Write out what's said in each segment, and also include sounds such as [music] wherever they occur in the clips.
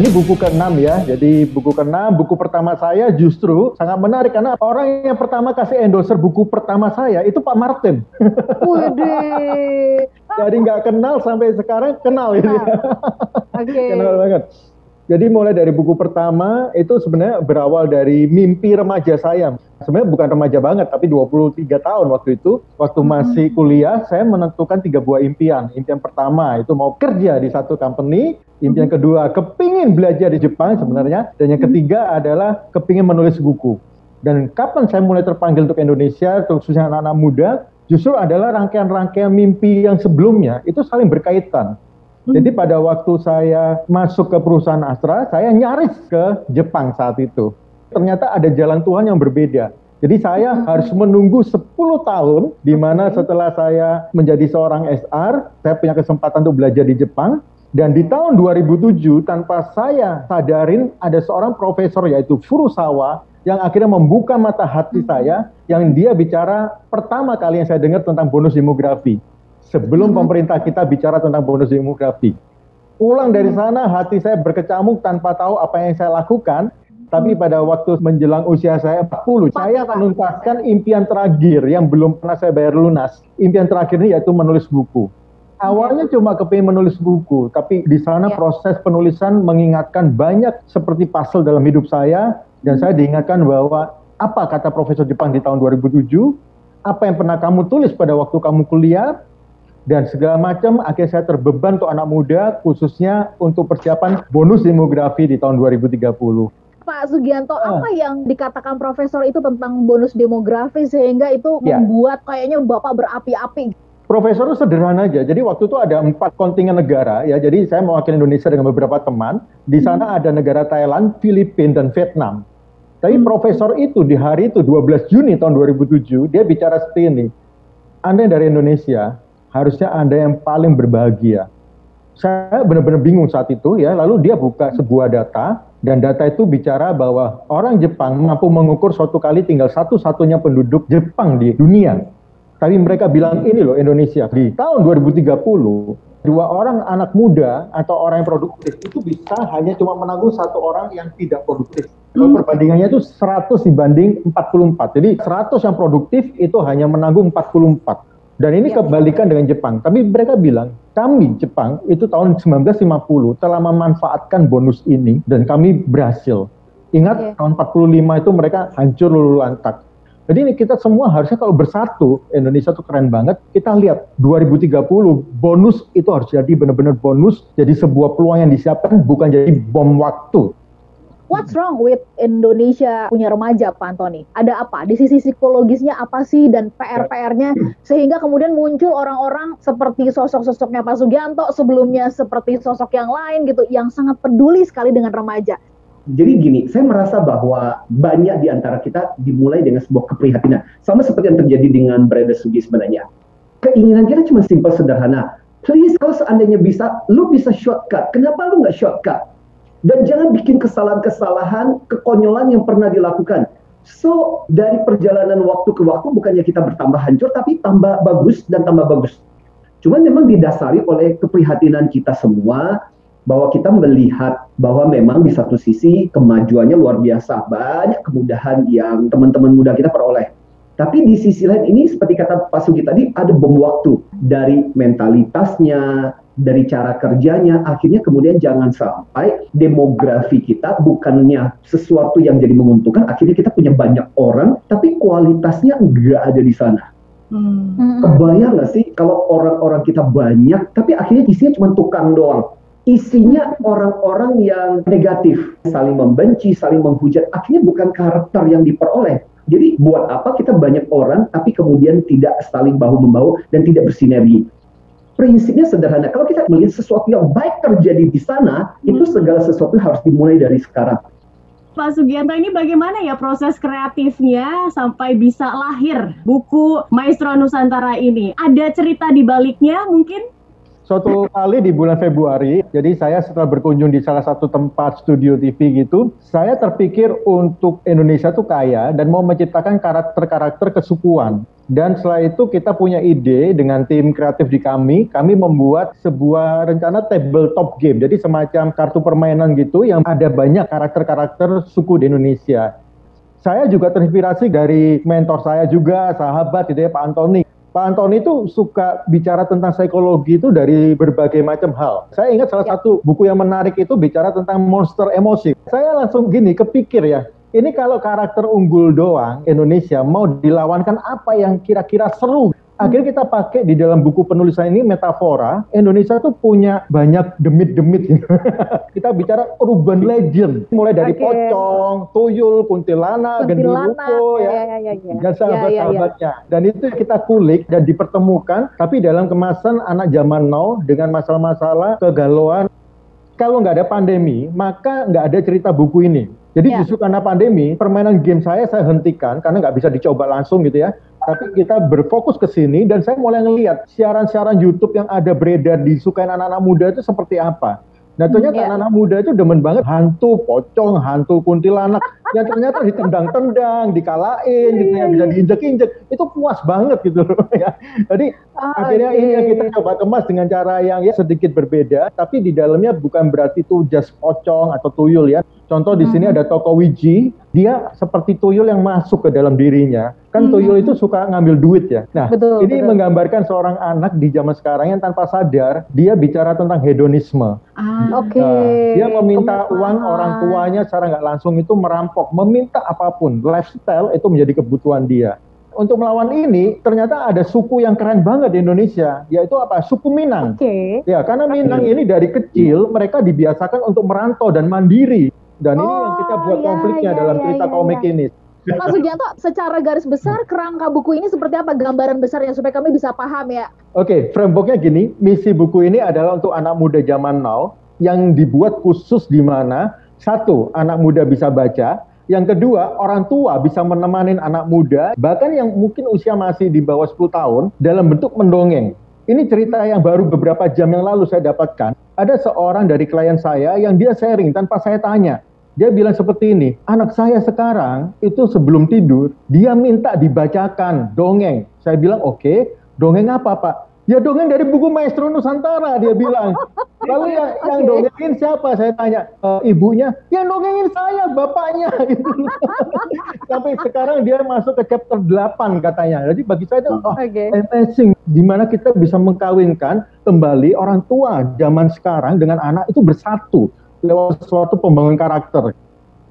Ini buku ke-6 ya. Jadi buku ke-6, buku pertama saya justru sangat menarik karena orang yang pertama kasih endorser buku pertama saya itu Pak Martin. Widih. [laughs] Jadi nggak kenal sampai sekarang kenal ini. [laughs] Oke. kenal banget. Jadi mulai dari buku pertama itu sebenarnya berawal dari mimpi remaja saya. Sebenarnya bukan remaja banget, tapi 23 tahun waktu itu. Waktu masih kuliah, saya menentukan tiga buah impian. Impian pertama itu mau kerja di satu company. Impian kedua, kepingin belajar di Jepang sebenarnya. Dan yang ketiga adalah kepingin menulis buku. Dan kapan saya mulai terpanggil untuk Indonesia, khususnya anak-anak muda, justru adalah rangkaian-rangkaian mimpi yang sebelumnya itu saling berkaitan. Jadi pada waktu saya masuk ke perusahaan Astra, saya nyaris ke Jepang saat itu. Ternyata ada jalan Tuhan yang berbeda. Jadi saya harus menunggu 10 tahun di mana setelah saya menjadi seorang SR, saya punya kesempatan untuk belajar di Jepang. Dan di tahun 2007 tanpa saya sadarin ada seorang profesor yaitu Furusawa yang akhirnya membuka mata hati saya yang dia bicara pertama kali yang saya dengar tentang bonus demografi. Sebelum pemerintah kita bicara tentang bonus demografi. Pulang dari sana hati saya berkecamuk tanpa tahu apa yang saya lakukan. Tapi pada waktu menjelang usia saya 40, saya menuntaskan impian terakhir yang belum pernah saya bayar lunas. Impian terakhir ini yaitu menulis buku. Awalnya cuma kepingin menulis buku, tapi di sana Ya. proses penulisan mengingatkan banyak seperti puzzle dalam hidup saya, dan saya diingatkan bahwa apa kata Profesor Jepang di tahun 2007, apa yang pernah kamu tulis pada waktu kamu kuliah, dan segala macam akhirnya saya terbeban untuk anak muda khususnya untuk persiapan bonus demografi di tahun 2030. Pak Sugianto, Ah. apa yang dikatakan profesor itu tentang bonus demografi sehingga itu Ya. membuat kayaknya Bapak berapi-api? Profesor itu sederhana aja. Jadi waktu itu ada empat kontingen negara ya. Jadi saya mewakili Indonesia dengan beberapa teman. Di sana ada negara Thailand, Filipina dan Vietnam. Tapi profesor itu di hari itu 12 Juni tahun 2007 dia bicara seperti ini. Anda yang dari Indonesia harusnya Anda yang paling berbahagia. Saya benar-benar bingung saat itu ya. Lalu dia buka sebuah data dan data itu bicara bahwa orang Jepang mampu mengukur suatu kali tinggal satu-satunya penduduk Jepang di dunia. Tapi mereka bilang ini loh Indonesia di tahun 2030 dua orang anak muda atau orang yang produktif itu bisa hanya cuma menanggung satu orang yang tidak produktif. Kalau perbandingannya itu 100 dibanding 44. Jadi 100 yang produktif itu hanya menanggung 44. Dan ini Ya. kebalikan dengan Jepang. Tapi mereka bilang, kami Jepang itu tahun 1950 telah memanfaatkan bonus ini dan kami berhasil. Ingat Oke. tahun 45 itu mereka hancur lulu lantak. Jadi ini kita semua harusnya kalau bersatu, Indonesia tuh keren banget. Kita lihat 2030 bonus itu harus jadi benar-benar bonus, jadi sebuah peluang yang disiapkan bukan jadi bom waktu. What's wrong with Indonesia punya remaja, Pak Antoni? Ada apa? Di sisi psikologisnya apa sih dan PR-PR-nya sehingga kemudian muncul orang-orang seperti sosok-sosoknya Pak Sugianto, sebelumnya seperti sosok yang lain gitu yang sangat peduli sekali dengan remaja. Jadi gini, saya merasa bahwa banyak di antara kita dimulai dengan sebuah keprihatinan. Sama seperti yang terjadi dengan Brother Sugi sebenarnya. Keinginan kita cuma simpel sederhana. Please, kalau seandainya bisa, lu bisa shortcut. Kenapa lu nggak shortcut? Dan jangan bikin kesalahan-kesalahan, kekonyolan yang pernah dilakukan. So, dari perjalanan waktu ke waktu, bukannya kita bertambah hancur, tapi tambah bagus dan tambah bagus. Cuman memang didasari oleh keprihatinan kita semua, bahwa kita melihat bahwa memang di satu sisi kemajuannya luar biasa, banyak kemudahan yang teman-teman muda kita peroleh. Tapi di sisi lain ini seperti kata Pak Sugi tadi ada bom waktu dari mentalitasnya, dari cara kerjanya, akhirnya kemudian jangan sampai demografi kita bukannya sesuatu yang jadi menguntungkan, akhirnya kita punya banyak orang, tapi kualitasnya nggak ada di sana. Hmm. Kebayang nggak sih kalau orang-orang kita banyak, tapi akhirnya isinya cuma tukang doang. Isinya orang-orang yang negatif, saling membenci, saling menghujat. Akhirnya bukan karakter yang diperoleh. Jadi buat apa kita banyak orang, tapi kemudian tidak saling bahu-membahu dan tidak bersinergi. Prinsipnya sederhana. Kalau kita melihat sesuatu yang baik terjadi di sana, itu segala sesuatu harus dimulai dari sekarang. Pak Sugianto ini bagaimana ya proses kreatifnya sampai bisa lahir buku Maestro Nusantara ini? Ada cerita di baliknya mungkin? Suatu kali di bulan Februari, jadi saya setelah berkunjung di salah satu tempat studio TV gitu, saya terpikir untuk Indonesia tuh kaya dan mau menciptakan karakter-karakter kesukuan. Dan setelah itu kita punya ide dengan tim kreatif di kami, kami membuat sebuah rencana tabletop game. Jadi semacam kartu permainan gitu yang ada banyak karakter-karakter suku di Indonesia. Saya juga terinspirasi dari mentor saya juga, sahabat gitu ya, Pak Antoni. Pak Antoni itu suka bicara tentang psikologi itu dari berbagai macam hal. Saya ingat salah ya. satu buku yang menarik itu bicara tentang monster emosi. Saya langsung gini kepikir ya, ini kalau karakter unggul doang Indonesia mau dilawankan apa yang kira-kira seru akhirnya kita pakai di dalam buku penulisan ini metafora Indonesia tuh punya banyak demit-demit [laughs] kita bicara urban legend mulai dari okay. pocong, tuyul, kuntilanak, genderuwo ya, ya, ya, ya. dan sahabat-sahabatnya ya, ya, ya. dan itu kita kulik dan dipertemukan tapi dalam kemasan anak zaman now dengan masalah-masalah kegalauan kalau nggak ada pandemi maka nggak ada cerita buku ini jadi ya. justru karena pandemi, permainan game saya saya hentikan karena nggak bisa dicoba langsung gitu ya tapi kita berfokus ke sini dan saya mulai ngelihat siaran-siaran YouTube yang ada beredar disukai anak-anak muda itu seperti apa. Nah ternyata hmm, yeah. anak-anak muda itu demen banget hantu, pocong, hantu kuntilanak yang ternyata ditendang-tendang, dikalain gitu ya, bisa diinjek-injek. Itu puas banget gitu loh [laughs] ya. Jadi oh, akhirnya okay. ini yang kita coba kemas dengan cara yang ya sedikit berbeda, tapi di dalamnya bukan berarti itu just pocong atau tuyul ya. Contoh di sini ada toko Wiji, dia seperti tuyul yang masuk ke dalam dirinya. Kan hmm. tuyul itu suka ngambil duit ya. Nah, betul, ini betul. menggambarkan seorang anak di zaman sekarang yang tanpa sadar dia bicara tentang hedonisme. Ah, Oke. Okay. Nah, dia meminta uang orang tuanya secara nggak langsung itu merampok, meminta apa pun. Lifestyle itu menjadi kebutuhan dia untuk melawan ini ternyata ada suku yang keren banget di Indonesia yaitu apa suku Minang. Oke. Okay. Ya karena Minang ini dari kecil mereka dibiasakan untuk merantau dan mandiri. Dan oh, ini yang kita buat iya, konfliknya iya, dalam iya, cerita iya, komik iya. ini. Mas Sugianto, secara garis besar kerangka buku ini seperti apa gambaran besarnya supaya kami bisa paham ya? Oke, okay, frameworknya gini, misi buku ini adalah untuk anak muda zaman now yang dibuat khusus di mana satu anak muda bisa baca, yang kedua orang tua bisa menemani anak muda bahkan yang mungkin usia masih di bawah 10 tahun dalam bentuk mendongeng. Ini cerita yang baru beberapa jam yang lalu saya dapatkan. Ada seorang dari klien saya yang dia sharing tanpa saya tanya dia bilang seperti ini, anak saya sekarang itu sebelum tidur, dia minta dibacakan dongeng. Saya bilang, oke, okay, dongeng apa Pak? Ya dongeng dari buku Maestro Nusantara, dia bilang. Lalu yang, okay. [laughs] yang dongengin siapa? Saya tanya, e, ibunya, yang dongengin saya, bapaknya. Gitu. [laughs] Sampai sekarang dia masuk ke chapter 8 katanya. Jadi bagi saya itu, oh, okay. amazing. Gimana kita bisa mengkawinkan kembali orang tua zaman sekarang dengan anak itu bersatu lewat suatu pembangunan karakter.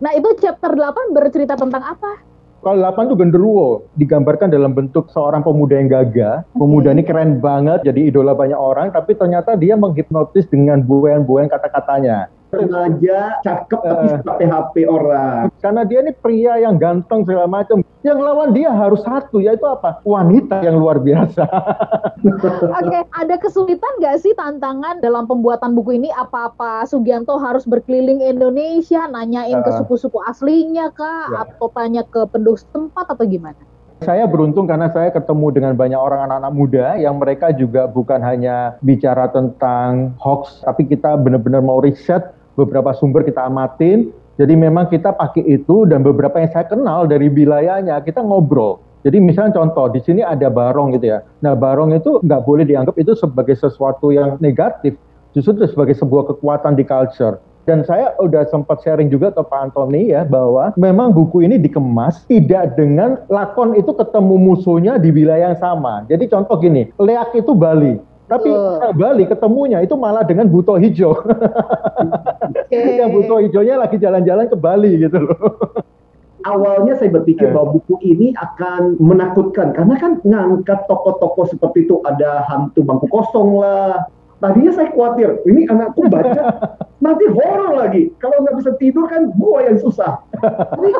Nah itu chapter 8 bercerita tentang apa? Kalau 8 itu genderuwo, digambarkan dalam bentuk seorang pemuda yang gagah. Okay. Pemuda ini keren banget, jadi idola banyak orang, tapi ternyata dia menghipnotis dengan buayan-buayan kata-katanya remaja cakep uh, tapi suka PHP orang. Karena dia ini pria yang ganteng segala macam. Yang lawan dia harus satu, yaitu apa? Wanita yang luar biasa. [laughs] Oke, okay. ada kesulitan nggak sih tantangan dalam pembuatan buku ini? Apa-apa Sugianto harus berkeliling Indonesia, nanyain uh, ke suku-suku aslinya kah? Ya. Atau tanya ke penduduk setempat atau gimana? Saya beruntung karena saya ketemu dengan banyak orang anak-anak muda yang mereka juga bukan hanya bicara tentang hoax, tapi kita benar-benar mau riset beberapa sumber kita amatin. Jadi memang kita pakai itu dan beberapa yang saya kenal dari wilayahnya kita ngobrol. Jadi misalnya contoh di sini ada barong gitu ya. Nah barong itu nggak boleh dianggap itu sebagai sesuatu yang negatif, justru sebagai sebuah kekuatan di culture. Dan saya udah sempat sharing juga ke Pak Antoni ya bahwa memang buku ini dikemas tidak dengan lakon itu ketemu musuhnya di wilayah yang sama. Jadi contoh gini, Leak itu Bali. Tapi uh. Bali ketemunya itu malah dengan buto hijau. [laughs] Okay. yang buto hijaunya lagi jalan-jalan ke Bali gitu loh. [laughs] Awalnya saya berpikir eh. bahwa buku ini akan menakutkan karena kan ngangkat tokoh-tokoh seperti itu ada hantu bangku kosong lah. Tadinya saya khawatir, ini anakku baca [laughs] nanti horor lagi. Kalau nggak bisa tidur kan gua yang susah. Tapi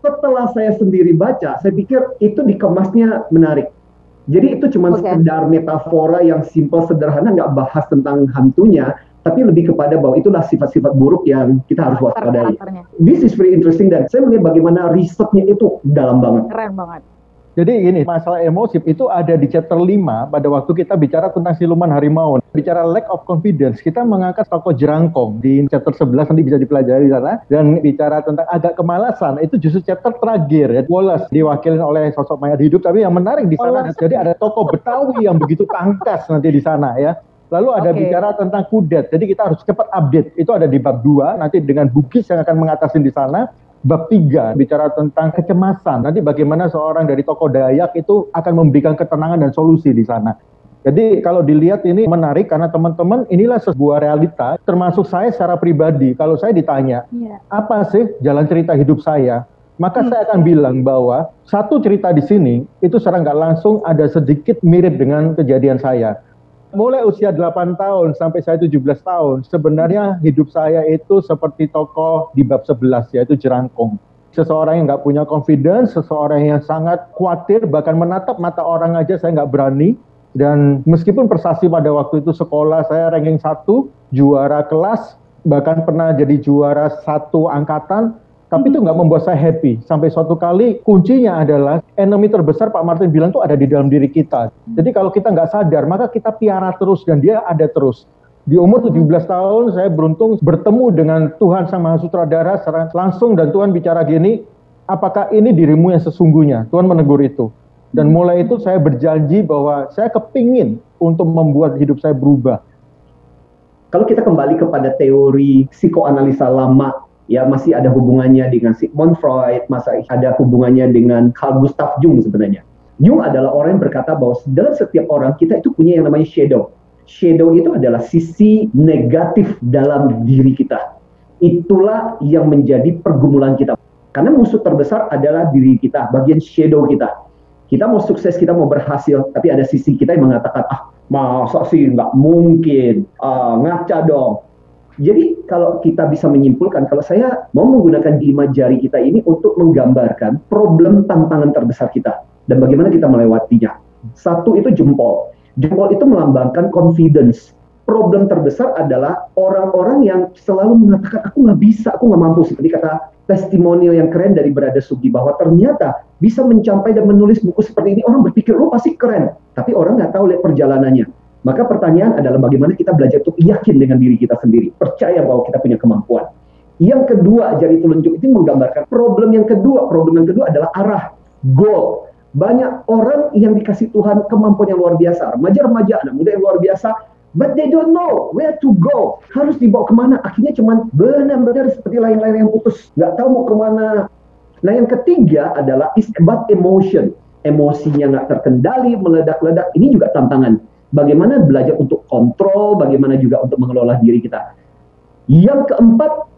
setelah saya sendiri baca, saya pikir itu dikemasnya menarik jadi itu cuma okay. sekedar metafora yang simpel sederhana nggak bahas tentang hantunya, tapi lebih kepada bahwa itulah sifat-sifat buruk yang kita harus waspadai. This is very interesting dan saya melihat bagaimana risetnya itu dalam banget. Keren banget. Jadi gini, masalah emosi itu ada di chapter 5 pada waktu kita bicara tentang siluman harimau. Bicara lack of confidence, kita mengangkat tokoh jerangkong di chapter 11 nanti bisa dipelajari di sana. Dan bicara tentang agak kemalasan, itu justru chapter terakhir ya. Wallace diwakilin oleh sosok mayat hidup, tapi yang menarik di sana jadi ada tokoh Betawi yang begitu tangkas nanti di sana ya. Lalu ada okay. bicara tentang kudet. Jadi kita harus cepat update. Itu ada di bab 2 nanti dengan Bugis yang akan mengatasi di sana bab 3 bicara tentang kecemasan. Nanti bagaimana seorang dari tokoh Dayak itu akan memberikan ketenangan dan solusi di sana. Jadi kalau dilihat ini menarik karena teman-teman inilah sebuah realita termasuk saya secara pribadi. Kalau saya ditanya, yeah. apa sih jalan cerita hidup saya? Maka hmm. saya akan bilang bahwa satu cerita di sini itu secara nggak langsung ada sedikit mirip dengan kejadian saya mulai usia 8 tahun sampai saya 17 tahun, sebenarnya hidup saya itu seperti tokoh di bab 11 yaitu jerangkong. Seseorang yang nggak punya confidence, seseorang yang sangat khawatir, bahkan menatap mata orang aja saya nggak berani. Dan meskipun prestasi pada waktu itu sekolah saya ranking satu, juara kelas, bahkan pernah jadi juara satu angkatan, tapi itu nggak membuat saya happy. Sampai suatu kali kuncinya adalah enemy terbesar Pak Martin bilang tuh ada di dalam diri kita. Jadi kalau kita nggak sadar, maka kita piara terus dan dia ada terus. Di umur 17 tahun saya beruntung bertemu dengan Tuhan Sang Maha Sutradara secara langsung dan Tuhan bicara gini, apakah ini dirimu yang sesungguhnya? Tuhan menegur itu. Dan mulai itu saya berjanji bahwa saya kepingin untuk membuat hidup saya berubah. Kalau kita kembali kepada teori psikoanalisa lama ya masih ada hubungannya dengan Sigmund Freud, masih ada hubungannya dengan Carl Gustav Jung sebenarnya. Jung adalah orang yang berkata bahwa dalam setiap orang kita itu punya yang namanya shadow. Shadow itu adalah sisi negatif dalam diri kita. Itulah yang menjadi pergumulan kita. Karena musuh terbesar adalah diri kita, bagian shadow kita. Kita mau sukses, kita mau berhasil, tapi ada sisi kita yang mengatakan, ah masa sih nggak mungkin, ah, ngaca dong, jadi kalau kita bisa menyimpulkan, kalau saya mau menggunakan lima jari kita ini untuk menggambarkan problem tantangan terbesar kita dan bagaimana kita melewatinya. Satu itu jempol. Jempol itu melambangkan confidence. Problem terbesar adalah orang-orang yang selalu mengatakan aku nggak bisa, aku nggak mampu. Seperti kata testimonial yang keren dari Berada Sugi bahwa ternyata bisa mencapai dan menulis buku seperti ini orang berpikir lo pasti keren, tapi orang nggak tahu lihat perjalanannya maka pertanyaan adalah bagaimana kita belajar untuk yakin dengan diri kita sendiri, percaya bahwa kita punya kemampuan. Yang kedua, jari telunjuk itu menggambarkan problem yang kedua. Problem yang kedua adalah arah, goal. Banyak orang yang dikasih Tuhan kemampuan yang luar biasa. Remaja-remaja, anak muda yang luar biasa. But they don't know where to go. Harus dibawa ke mana. Akhirnya cuman benar-benar seperti lain-lain yang putus. Nggak tahu mau ke mana. Nah yang ketiga adalah is about emotion. Emosinya nggak terkendali, meledak-ledak. Ini juga tantangan bagaimana belajar untuk kontrol, bagaimana juga untuk mengelola diri kita. Yang keempat,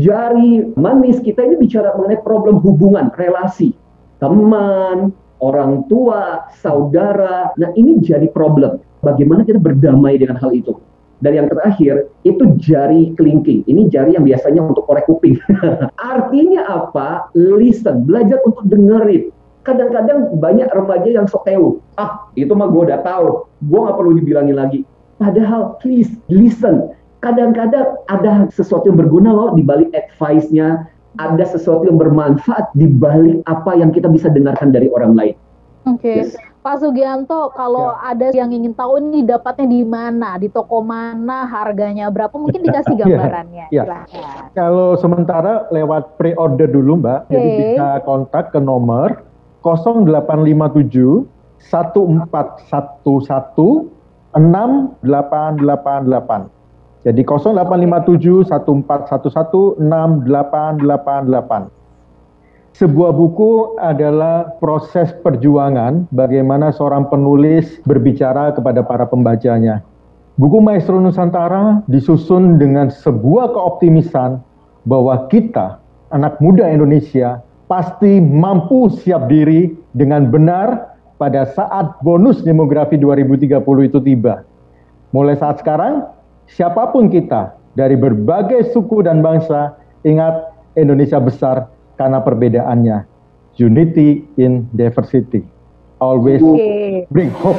jari manis kita ini bicara mengenai problem hubungan, relasi, teman, orang tua, saudara. Nah, ini jadi problem. Bagaimana kita berdamai dengan hal itu? Dan yang terakhir, itu jari kelingking. Ini jari yang biasanya untuk korek kuping. [laughs] Artinya apa? Listen, belajar untuk dengerin kadang-kadang banyak remaja yang sok tahu. Ah, itu mah gue udah tahu. Gue nggak perlu dibilangin lagi. Padahal, please listen. Kadang-kadang ada sesuatu yang berguna loh di balik advice-nya. Ada sesuatu yang bermanfaat di balik apa yang kita bisa dengarkan dari orang lain. Oke. Okay. Yes. Pak Sugianto, kalau ya. ada yang ingin tahu ini dapatnya di mana, di toko mana, harganya berapa, mungkin dikasih [laughs] ya. gambarannya. Ya. ya. Kalau sementara lewat pre-order dulu Mbak, okay. jadi bisa kontak ke nomor 0857 1411 6888. Jadi 0857 1411 6888. Sebuah buku adalah proses perjuangan bagaimana seorang penulis berbicara kepada para pembacanya. Buku Maestro Nusantara disusun dengan sebuah keoptimisan bahwa kita, anak muda Indonesia, pasti mampu siap diri dengan benar pada saat bonus demografi 2030 itu tiba. Mulai saat sekarang, siapa pun kita dari berbagai suku dan bangsa, ingat Indonesia besar karena perbedaannya. Unity in diversity. Always bring hope.